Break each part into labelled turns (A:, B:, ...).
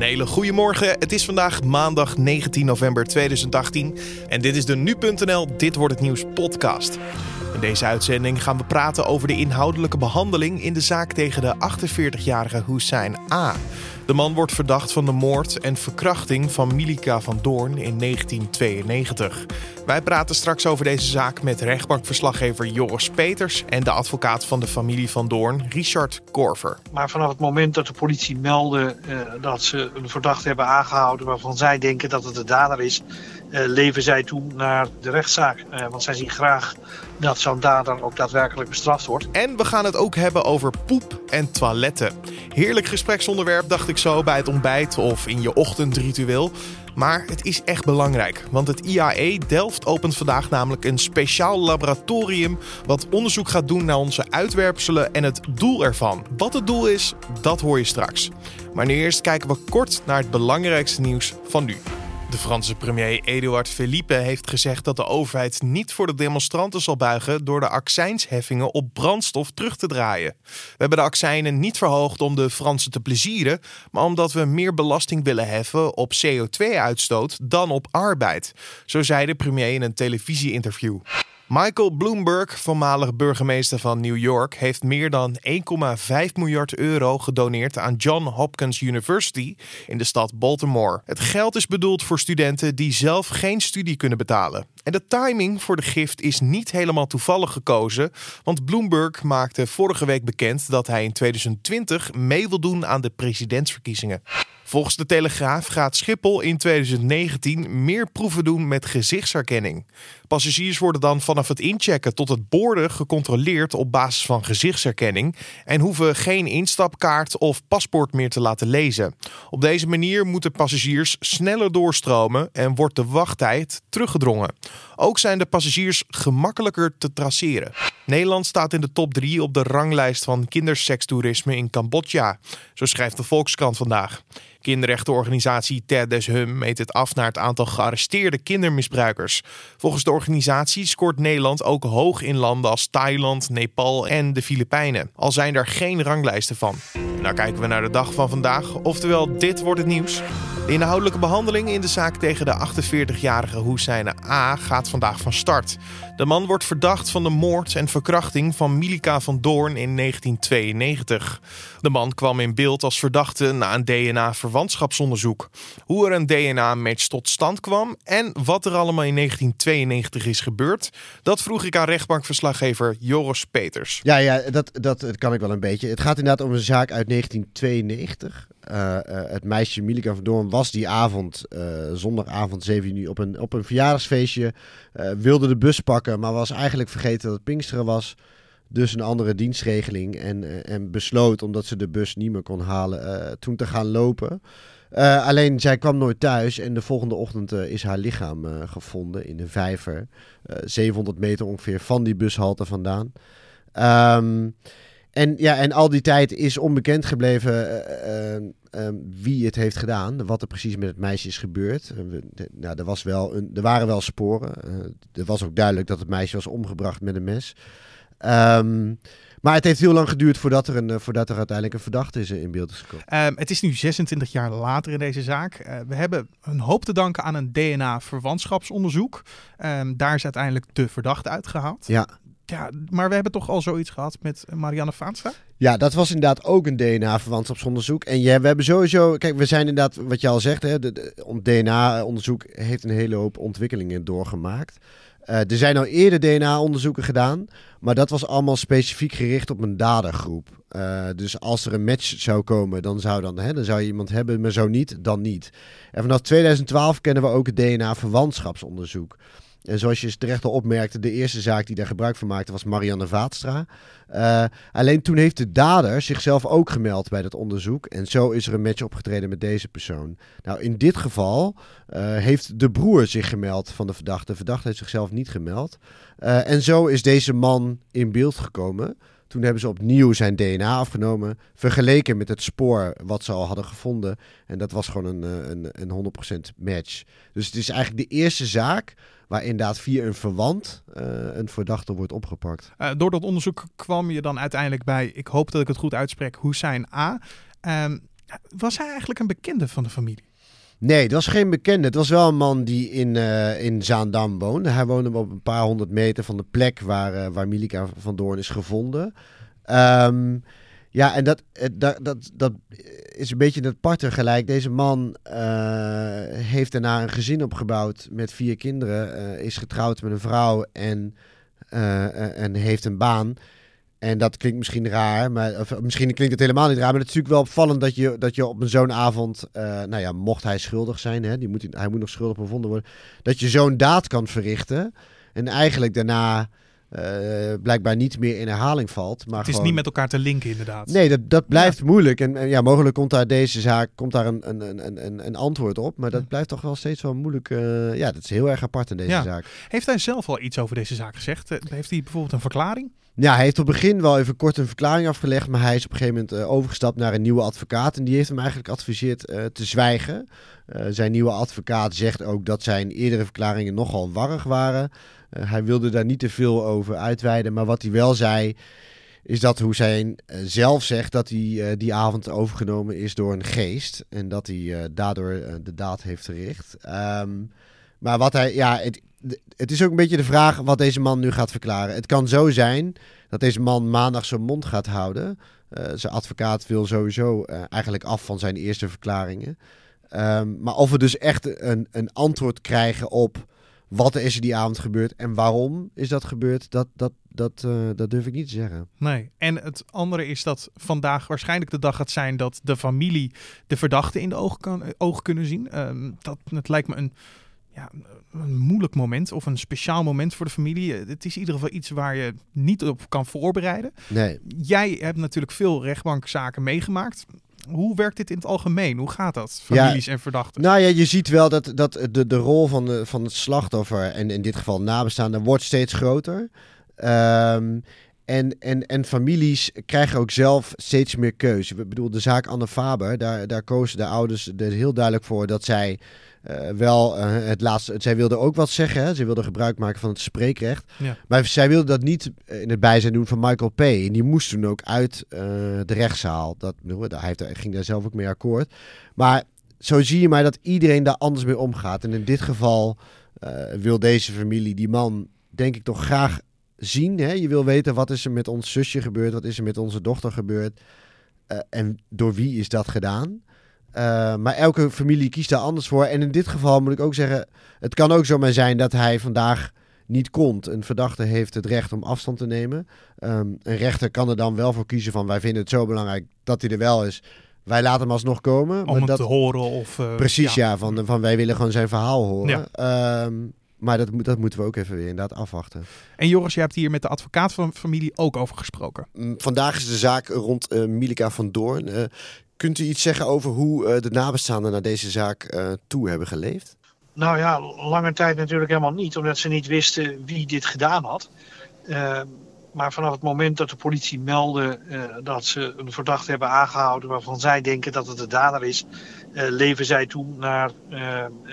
A: Een hele goede morgen. Het is vandaag maandag 19 november 2018 en dit is de nu.nl Dit wordt het nieuws podcast. In deze uitzending gaan we praten over de inhoudelijke behandeling in de zaak tegen de 48-jarige Hussein A. De man wordt verdacht van de moord en verkrachting van Milika van Doorn in 1992. Wij praten straks over deze zaak met rechtbankverslaggever Joris Peters en de advocaat van de familie van Doorn, Richard Korver.
B: Maar vanaf het moment dat de politie meldde uh, dat ze een verdachte hebben aangehouden waarvan zij denken dat het de dader is, uh, leven zij toe naar de rechtszaak. Uh, want zij zien graag dat zo'n dader ook daadwerkelijk bestraft wordt.
A: En we gaan het ook hebben over poep en toiletten. Heerlijk gespreksonderwerp, dacht ik zo bij het ontbijt of in je ochtendritueel. Maar het is echt belangrijk, want het IAE Delft opent vandaag namelijk een speciaal laboratorium wat onderzoek gaat doen naar onze uitwerpselen en het doel ervan. Wat het doel is, dat hoor je straks. Maar nu eerst kijken we kort naar het belangrijkste nieuws van nu. De Franse premier Edouard Philippe heeft gezegd dat de overheid niet voor de demonstranten zal buigen door de accijnsheffingen op brandstof terug te draaien. We hebben de accijnen niet verhoogd om de Fransen te plezieren, maar omdat we meer belasting willen heffen op CO2-uitstoot dan op arbeid. Zo zei de premier in een televisieinterview. Michael Bloomberg, voormalig burgemeester van New York, heeft meer dan 1,5 miljard euro gedoneerd aan John Hopkins University in de stad Baltimore. Het geld is bedoeld voor studenten die zelf geen studie kunnen betalen. En de timing voor de gift is niet helemaal toevallig gekozen, want Bloomberg maakte vorige week bekend dat hij in 2020 mee wil doen aan de presidentsverkiezingen. Volgens de Telegraaf gaat Schiphol in 2019 meer proeven doen met gezichtsherkenning. Passagiers worden dan vanaf het inchecken tot het boorden gecontroleerd op basis van gezichtsherkenning en hoeven geen instapkaart of paspoort meer te laten lezen. Op deze manier moeten passagiers sneller doorstromen en wordt de wachttijd teruggedrongen. Ook zijn de passagiers gemakkelijker te traceren. Nederland staat in de top 3 op de ranglijst van kindersekstoerisme in Cambodja. Zo schrijft de Volkskrant vandaag. Kinderrechtenorganisatie Ted Hum meet het af naar het aantal gearresteerde kindermisbruikers. Volgens de organisatie scoort Nederland ook hoog in landen als Thailand, Nepal en de Filipijnen. Al zijn er geen ranglijsten van. Nou kijken we naar de dag van vandaag, oftewel dit wordt het nieuws. De inhoudelijke behandeling in de zaak tegen de 48-jarige Hussein A gaat vandaag van start. De man wordt verdacht van de moord en verkrachting van Milika van Doorn in 1992. De man kwam in beeld als verdachte na een DNA-verwantschapsonderzoek. Hoe er een DNA-match tot stand kwam en wat er allemaal in 1992 is gebeurd, dat vroeg ik aan rechtbankverslaggever Joris Peters.
C: Ja, ja dat, dat kan ik wel een beetje. Het gaat inderdaad om een zaak uit 1992. Uh, uh, het meisje Milika van Doorn was die avond, uh, zondagavond 7 juni, op een, op een verjaardagsfeestje. wilde de bus pakken, maar was eigenlijk vergeten dat het Pinksteren was. Dus een andere dienstregeling. En, en besloot, omdat ze de bus niet meer kon halen, toen te gaan lopen. alleen zij kwam nooit thuis en de volgende ochtend is haar lichaam gevonden in een vijver. 700 meter ongeveer van die bushalte vandaan. Um, en, ja, en al die tijd is onbekend gebleven uh, uh, uh, wie het heeft gedaan. Wat er precies met het meisje is gebeurd. nou, er, was wel een, er waren wel sporen. er was ook duidelijk dat het meisje was omgebracht met een mes. Um, maar het heeft heel lang geduurd voordat er, een, voordat er uiteindelijk een verdachte is in beeld is gekomen.
D: Um, het is nu 26 jaar later in deze zaak. we hebben een hoop te danken aan een DNA-verwantschapsonderzoek. Um, daar is uiteindelijk de verdachte uitgehaald.
C: Ja.
D: Ja, maar we hebben toch al zoiets gehad met Marianne Vaatstra?
C: Ja, dat was inderdaad ook een DNA-verwantschapsonderzoek. En we hebben sowieso... Kijk, we zijn inderdaad, wat je al zegt, hè, de, DNA-onderzoek heeft een hele hoop ontwikkelingen doorgemaakt. Uh, er zijn al eerder DNA-onderzoeken gedaan, maar dat was allemaal specifiek gericht op een dadergroep. Uh, dus als er een match zou komen, dan zou, dan, hè, dan zou je iemand hebben, maar zo niet, dan niet. En vanaf 2012 kennen we ook het DNA-verwantschapsonderzoek. En zoals je terecht al opmerkte, de eerste zaak die daar gebruik van maakte was Marianne Vaatstra. Uh, alleen toen heeft de dader zichzelf ook gemeld bij dat onderzoek. En zo is er een match opgetreden met deze persoon. Nou, in dit geval uh, heeft de broer zich gemeld van de verdachte. De verdachte heeft zichzelf niet gemeld. En zo is deze man in beeld gekomen. Toen hebben ze opnieuw zijn DNA afgenomen, vergeleken met het spoor wat ze al hadden gevonden. En dat was gewoon een, een, een 100% match. Dus het is eigenlijk de eerste zaak waar inderdaad via een verwant uh, een verdachte wordt opgepakt.
D: Uh, door dat onderzoek kwam je dan uiteindelijk bij, ik hoop dat ik het goed uitspreek, Hussein A. Um, Was hij eigenlijk een bekende van de familie?
C: Nee, het was geen bekende. Het was wel een man die in, uh, in Zaandam woonde. Hij woonde op een paar honderd meter van de plek waar, uh, waar Milika van Doorn is gevonden. Um, ja, en dat, dat, dat, dat is een beetje het aparte gelijk. Deze man heeft daarna een gezin opgebouwd met vier kinderen. is getrouwd met een vrouw en, en heeft een baan. En dat klinkt misschien raar, maar of, misschien klinkt het helemaal niet raar. Maar het is natuurlijk wel opvallend dat je, dat je op zo'n avond, uh, nou ja, mocht hij schuldig zijn, hè, die moet, hij moet nog schuldig bevonden worden, dat je zo'n daad kan verrichten. En eigenlijk daarna uh, blijkbaar niet meer in herhaling valt. Maar
D: het is
C: gewoon...
D: niet met elkaar te linken, inderdaad.
C: Nee, dat, dat blijft ja. moeilijk. En, en, ja, mogelijk komt daar deze zaak komt daar een, een, een, een, een antwoord op. Maar dat blijft toch wel steeds wel moeilijk. Uh, ja, dat is heel erg apart in deze
D: ja.
C: zaak.
D: Heeft hij zelf al iets over deze zaak gezegd? Heeft hij bijvoorbeeld een verklaring?
C: Ja, hij heeft op het begin wel even kort een verklaring afgelegd, maar hij is op een gegeven moment uh, overgestapt naar een nieuwe advocaat. En die heeft hem eigenlijk geadviseerd uh, te zwijgen. Uh, zijn nieuwe advocaat zegt ook dat zijn eerdere verklaringen nogal warrig waren. hij wilde daar niet te veel over uitweiden, maar wat hij wel zei, is dat zijn zelf zegt dat hij die avond overgenomen is door een geest. En dat hij daardoor de daad heeft verricht. Um, maar wat hij, ja, het, het is ook een beetje de vraag wat deze man nu gaat verklaren. Het kan zo zijn dat deze man maandag zijn mond gaat houden. Uh, zijn advocaat wil sowieso uh, eigenlijk af van zijn eerste verklaringen. Um, maar of we dus echt een, een antwoord krijgen op wat er is er die avond gebeurd en waarom is dat gebeurd, dat, dat, dat, uh, dat durf ik niet te zeggen.
D: Nee, en het andere is dat vandaag waarschijnlijk de dag gaat zijn dat de familie de verdachte in de ogen, kan, ogen kunnen zien. Um, dat, het lijkt me een ja, een moeilijk moment of een speciaal moment voor de familie. Het is in ieder geval iets waar je niet op kan voorbereiden.
C: Nee.
D: Jij hebt natuurlijk veel rechtbankzaken meegemaakt. Hoe werkt dit in het algemeen? Hoe gaat dat? Families
C: ja,
D: en verdachten.
C: Nou ja, je ziet wel dat, dat de, de rol van, de, van het slachtoffer, en in dit geval nabestaanden, wordt steeds groter. Um, en, en, en families krijgen ook zelf steeds meer keuze. Ik bedoel, de zaak Anne Faber, daar, daar kozen de ouders er heel duidelijk voor dat zij uh, wel uh, het laatste. Zij wilde ook wat zeggen. Hè? Ze wilde gebruik maken van het spreekrecht.
D: Ja.
C: Maar zij wilde dat niet in het bijzijn doen van Michael P. En die moest toen ook uit uh, de rechtszaal. Dat, hij, heeft, hij ging daar zelf ook mee akkoord. Maar zo zie je maar dat iedereen daar anders mee omgaat. En in dit geval wil deze familie die man, denk ik, toch graag zien. Hè? Je wil weten wat is er met ons zusje gebeurd, wat is er met onze dochter gebeurd en door wie is dat gedaan. Uh, maar elke familie kiest daar anders voor. En in dit geval moet ik ook zeggen, het kan ook zomaar zijn dat hij vandaag niet komt. Een verdachte heeft het recht om afstand te nemen. Um, een rechter kan er dan wel voor kiezen van wij vinden het zo belangrijk dat hij er wel is. Wij laten hem alsnog komen.
D: Om
C: maar dat,
D: te horen of... Uh,
C: precies, ja,
D: ja
C: van, van wij willen gewoon zijn verhaal horen.
D: Ja.
C: Um, maar dat, dat moeten we ook even weer inderdaad afwachten.
D: En Joris, je hebt hier met de advocaat van de familie ook over gesproken.
C: Vandaag is de zaak rond uh, Milika van Doorn. Uh, kunt u iets zeggen over hoe uh, de nabestaanden naar deze zaak toe hebben geleefd?
B: Nou ja, lange tijd natuurlijk helemaal niet, omdat ze niet wisten wie dit gedaan had. Uh, maar vanaf het moment dat de politie meldde uh, dat ze een verdachte hebben aangehouden waarvan zij denken dat het de dader is, uh, leven zij toe naar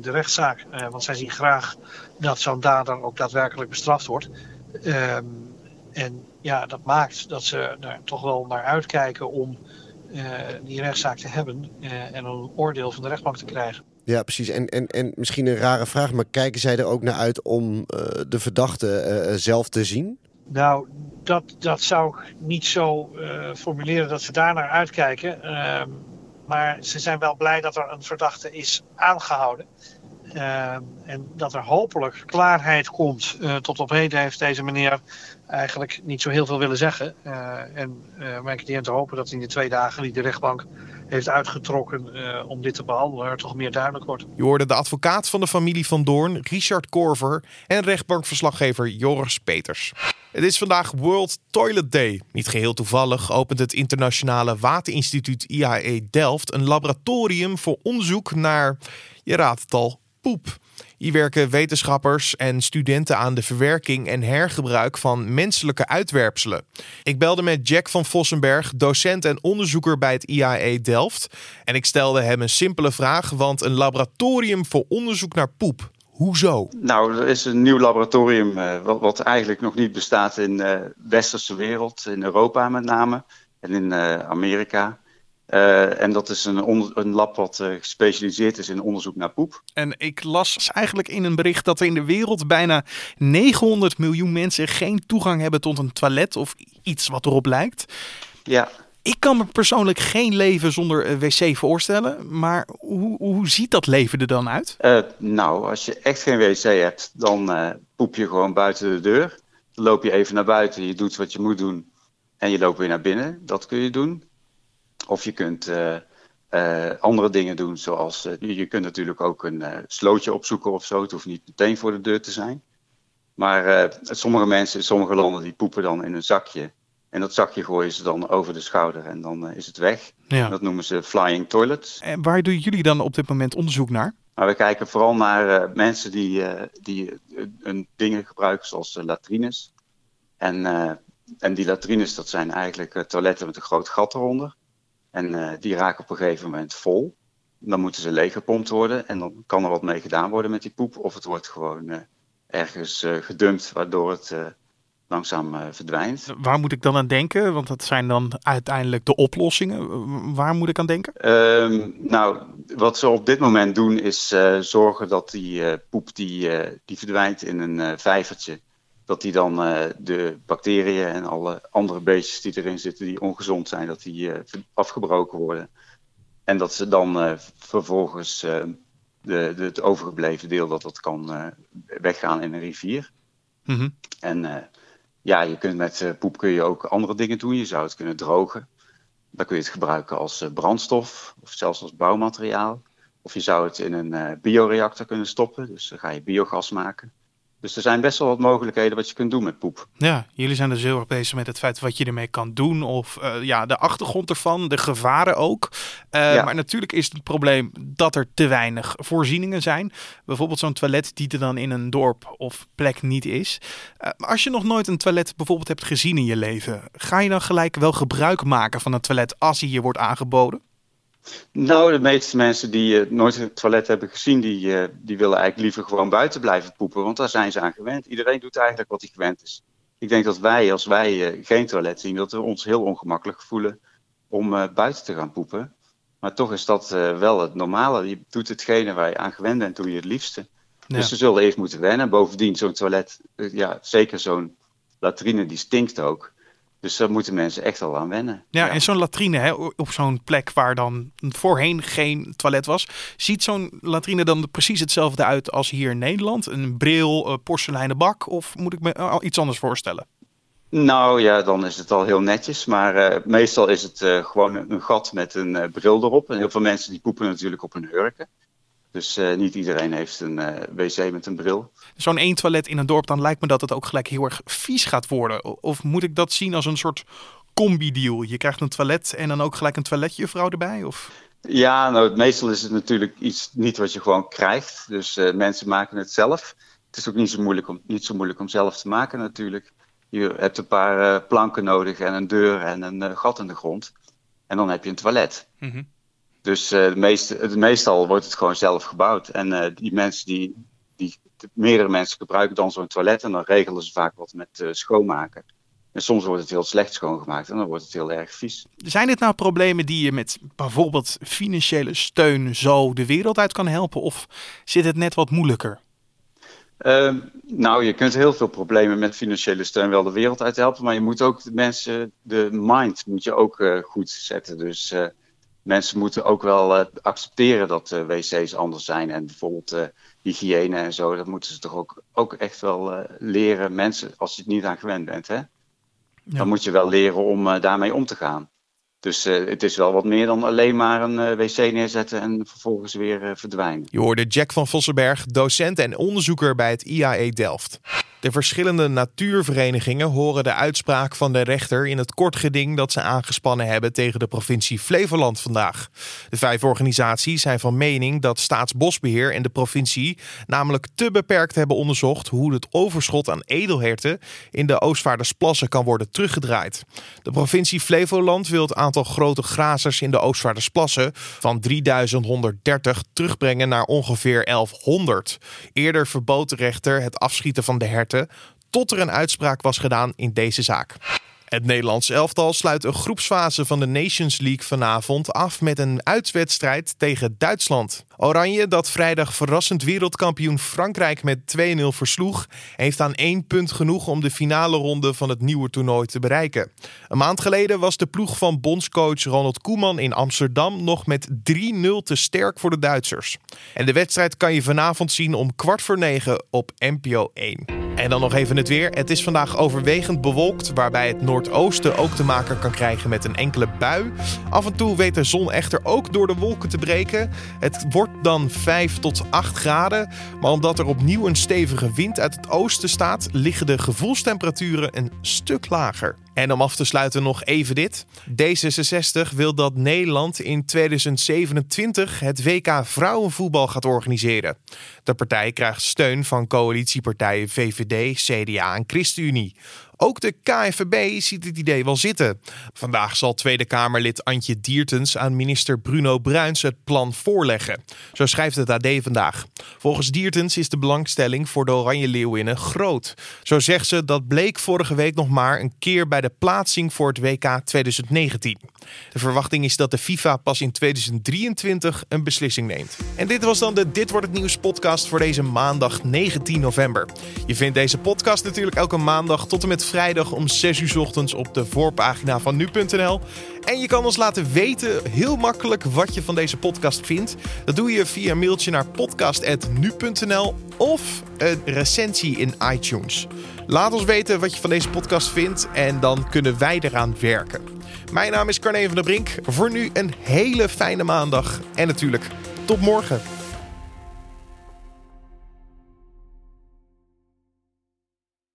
B: de rechtszaak. want zij zien graag dat zo'n dader ook daadwerkelijk bestraft wordt. Ehm, en ja, dat maakt dat ze er toch wel naar uitkijken om die rechtszaak te hebben en een oordeel van de rechtbank te krijgen.
C: Ja, precies. En, en, en misschien een rare vraag, maar kijken zij er ook naar uit om de verdachte zelf te zien?
B: Nou, dat, dat zou ik niet zo formuleren dat ze daar naar uitkijken. Uh, maar ze zijn wel blij dat er een verdachte is aangehouden. Uh, en dat er hopelijk klaarheid komt. Uh, tot op heden heeft deze meneer eigenlijk niet zo heel veel willen zeggen. Uh, en uh, mijn cliënt hopen dat in de twee dagen die de rechtbank heeft uitgetrokken uh, om dit te behandelen, er toch meer duidelijk wordt.
A: Je hoorde de advocaat van de familie Van Doorn, Richard Korver, en rechtbankverslaggever Joris Peters. Het is vandaag World Toilet Day. Niet geheel toevallig opent het internationale waterinstituut IAE Delft een laboratorium voor onderzoek naar, je raadt het al, poep. Hier werken wetenschappers en studenten aan de verwerking en hergebruik van menselijke uitwerpselen. Ik belde met Jack van Vossenberg, docent en onderzoeker bij het IAE Delft. En ik stelde hem een simpele vraag, want een laboratorium voor onderzoek naar poep. Hoezo?
E: Nou, er is een nieuw laboratorium uh, wat, wat, eigenlijk nog niet bestaat in de uh, westerse wereld, in Europa met name en in uh, Amerika. Uh, en dat is een, een lab wat uh, gespecialiseerd is in onderzoek naar poep.
D: En ik las eigenlijk in een bericht dat er in de wereld bijna 900 miljoen mensen geen toegang hebben tot een toilet of iets wat erop lijkt.
E: Ja.
D: Ik kan me persoonlijk geen leven zonder wc voorstellen, maar hoe, hoe ziet dat leven er dan uit?
E: Uh, nou, als je echt geen wc hebt, dan poep je gewoon buiten de deur. Dan loop je even naar buiten, je doet wat je moet doen en je loopt weer naar binnen. Dat kun je doen. Of je kunt uh, uh, andere dingen doen, zoals uh, je kunt natuurlijk ook een slootje opzoeken of zo. Het hoeft niet meteen voor de deur te zijn. Maar sommige mensen in sommige landen die poepen dan in een zakje. En dat zakje gooien ze dan over de schouder en dan is het weg. Ja. Dat noemen ze flying toilets.
D: En waar doen jullie dan op dit moment onderzoek naar?
E: Maar we kijken vooral naar mensen die, die een dingen gebruiken zoals latrines. En, en die latrines, dat zijn eigenlijk toiletten met een groot gat eronder. En uh, die raken op een gegeven moment vol. Dan moeten ze leeggepompt worden en dan kan er wat mee gedaan worden met die poep. Of het wordt gewoon uh, ergens uh, gedumpt, waardoor het langzaam verdwijnt.
D: Waar moet ik dan aan denken? Want dat zijn dan uiteindelijk de oplossingen. Waar moet ik aan denken?
E: Um, nou, wat ze op dit moment doen is zorgen dat die poep die, die verdwijnt in een vijvertje dat die dan uh, de bacteriën en alle andere beestjes die erin zitten die ongezond zijn, dat die uh, afgebroken worden. En dat ze dan uh, vervolgens de, de, het overgebleven deel, dat dat kan weggaan in een rivier. Mm -hmm. En ja, je kunt met poep kun je ook andere dingen doen. Je zou het kunnen drogen. Dan kun je het gebruiken als brandstof of zelfs als bouwmateriaal. Of je zou het in een bioreactor kunnen stoppen. Dus dan ga je biogas maken. Dus er zijn best wel wat mogelijkheden wat je kunt doen met poep.
D: Ja, jullie zijn dus heel erg bezig met het feit wat je ermee kan doen. Of uh, ja, de achtergrond ervan, de gevaren ook. Uh, ja. Maar natuurlijk is het probleem dat er te weinig voorzieningen zijn. Bijvoorbeeld zo'n toilet die er dan in een dorp of plek niet is. Uh, maar als je nog nooit een toilet bijvoorbeeld hebt gezien in je leven, ga je dan gelijk wel gebruik maken van een toilet als hij je wordt aangeboden?
E: Nou, de meeste mensen die uh, nooit het toilet hebben gezien, die, uh, die willen eigenlijk liever gewoon buiten blijven poepen, want daar zijn ze aan gewend. Iedereen doet eigenlijk wat hij gewend is. Ik denk dat wij, als wij uh, geen toilet zien, dat we ons heel ongemakkelijk voelen om buiten te gaan poepen. Maar toch is dat wel het normale. Je doet hetgene waar je aan gewend bent, doe je het liefste. Ja. Dus ze zullen eerst moeten wennen. Bovendien, zo'n toilet, ja, zeker zo'n latrine, die stinkt ook. Dus daar moeten mensen echt al aan wennen.
D: Ja, ja. en zo'n latrine hè, op zo'n plek waar dan voorheen geen toilet was. Ziet zo'n latrine dan precies hetzelfde uit als hier in Nederland? Een bril, een porseleinen bak? Of moet ik me al iets anders voorstellen?
E: Nou ja, dan is het al heel netjes. Maar uh, meestal is het uh, gewoon een gat met een uh, bril erop. En heel veel mensen die poepen natuurlijk op hun hurken. Dus uh, niet iedereen heeft een uh, wc met een bril.
D: Zo'n één toilet in een dorp, dan lijkt me dat het ook gelijk heel erg vies gaat worden. Of moet ik dat zien als een soort combi-deal? Je krijgt een toilet en dan ook gelijk een toiletjuffrouw erbij? Of?
E: Ja, nou, meestal is het natuurlijk iets niet wat je gewoon krijgt. Dus uh, mensen maken het zelf. Het is ook niet zo moeilijk om, niet zo moeilijk om zelf te maken natuurlijk. Je hebt een paar planken nodig en een deur en een gat in de grond. En dan heb je een toilet. Mm -hmm. Dus uh, meestal wordt het gewoon zelf gebouwd. En uh, die mensen die, die, meerdere mensen gebruiken dan zo'n toilet en dan regelen ze vaak wat met uh, schoonmaken. En soms wordt het heel slecht schoongemaakt en dan wordt het heel erg vies.
D: Zijn dit nou problemen die je met bijvoorbeeld financiële steun zo de wereld uit kan helpen? Of zit het net wat moeilijker?
E: Uh, nou, je kunt heel veel problemen met financiële steun wel de wereld uit helpen. Maar je moet ook de mensen, de mind moet je ook uh, goed zetten. Dus mensen moeten ook wel uh, accepteren dat uh, wc's anders zijn. En bijvoorbeeld uh, hygiëne en zo, dat moeten ze toch ook, ook echt wel leren. Mensen, als je het niet aan gewend bent, hè, ja. dan moet je wel leren om daarmee om te gaan. Dus uh, het is wel wat meer dan alleen maar een uh, wc neerzetten en vervolgens weer uh, verdwijnen.
A: Je hoorde Jack van Vossenberg, docent en onderzoeker bij het IAE Delft. De verschillende natuurverenigingen horen de uitspraak van de rechter in het kort geding dat ze aangespannen hebben tegen de provincie Flevoland vandaag. De vijf organisaties zijn van mening dat Staatsbosbeheer en de provincie namelijk te beperkt hebben onderzocht hoe het overschot aan edelherten in de Oostvaardersplassen kan worden teruggedraaid. De provincie Flevoland wil het aantal grote grazers in de Oostvaardersplassen van 3130 terugbrengen naar ongeveer 1100. Eerder verbood de rechter het afschieten van de herten tot er een uitspraak was gedaan in deze zaak. Het Nederlands elftal sluit een groepsfase van de Nations League vanavond af met een uitwedstrijd tegen Duitsland. Oranje, dat vrijdag verrassend wereldkampioen Frankrijk met 2-0 versloeg, heeft aan één punt genoeg om de finale ronde van het nieuwe toernooi te bereiken. Een maand geleden was de ploeg van bondscoach Ronald Koeman in Amsterdam nog met 3-0 te sterk voor de Duitsers. En de wedstrijd kan je vanavond zien om kwart voor negen op NPO 1. En dan nog even het weer. Het is vandaag overwegend bewolkt, waarbij het noordoosten ook te maken kan krijgen met een enkele bui. Af en toe weet de zon echter ook door de wolken te breken. Het wordt dan 5 tot 8 graden, maar omdat er opnieuw een stevige wind uit het oosten staat, liggen de gevoelstemperaturen een stuk lager. En om af te sluiten nog even dit. D66 wil dat Nederland in 2027 het WK vrouwenvoetbal gaat organiseren. De partij krijgt steun van coalitiepartijen VVD, CDA en ChristenUnie. Ook de KNVB ziet het idee wel zitten. Vandaag zal Tweede Kamerlid Antje Diertens aan minister Bruno Bruins het plan voorleggen. Zo schrijft het AD vandaag. Volgens Diertens is de belangstelling voor de Oranje Leeuwinnen groot. Zo zegt ze dat bleek vorige week nog maar een keer bij de plaatsing voor het WK 2019. De verwachting is dat de FIFA pas in 2023 een beslissing neemt. En dit was dan de Dit wordt het nieuws podcast voor deze maandag 19 november. Je vindt deze podcast natuurlijk elke maandag tot en met vrijdag om 6 uur ochtends op de voorpagina van nu.nl. En je kan ons laten weten, heel makkelijk, wat je van deze podcast vindt. Dat doe je via een mailtje naar podcast.nu.nl of een recensie in iTunes. Laat ons weten wat je van deze podcast vindt en dan kunnen wij eraan werken. Mijn naam is Carne van der Brink. Voor nu een hele fijne maandag en natuurlijk tot morgen.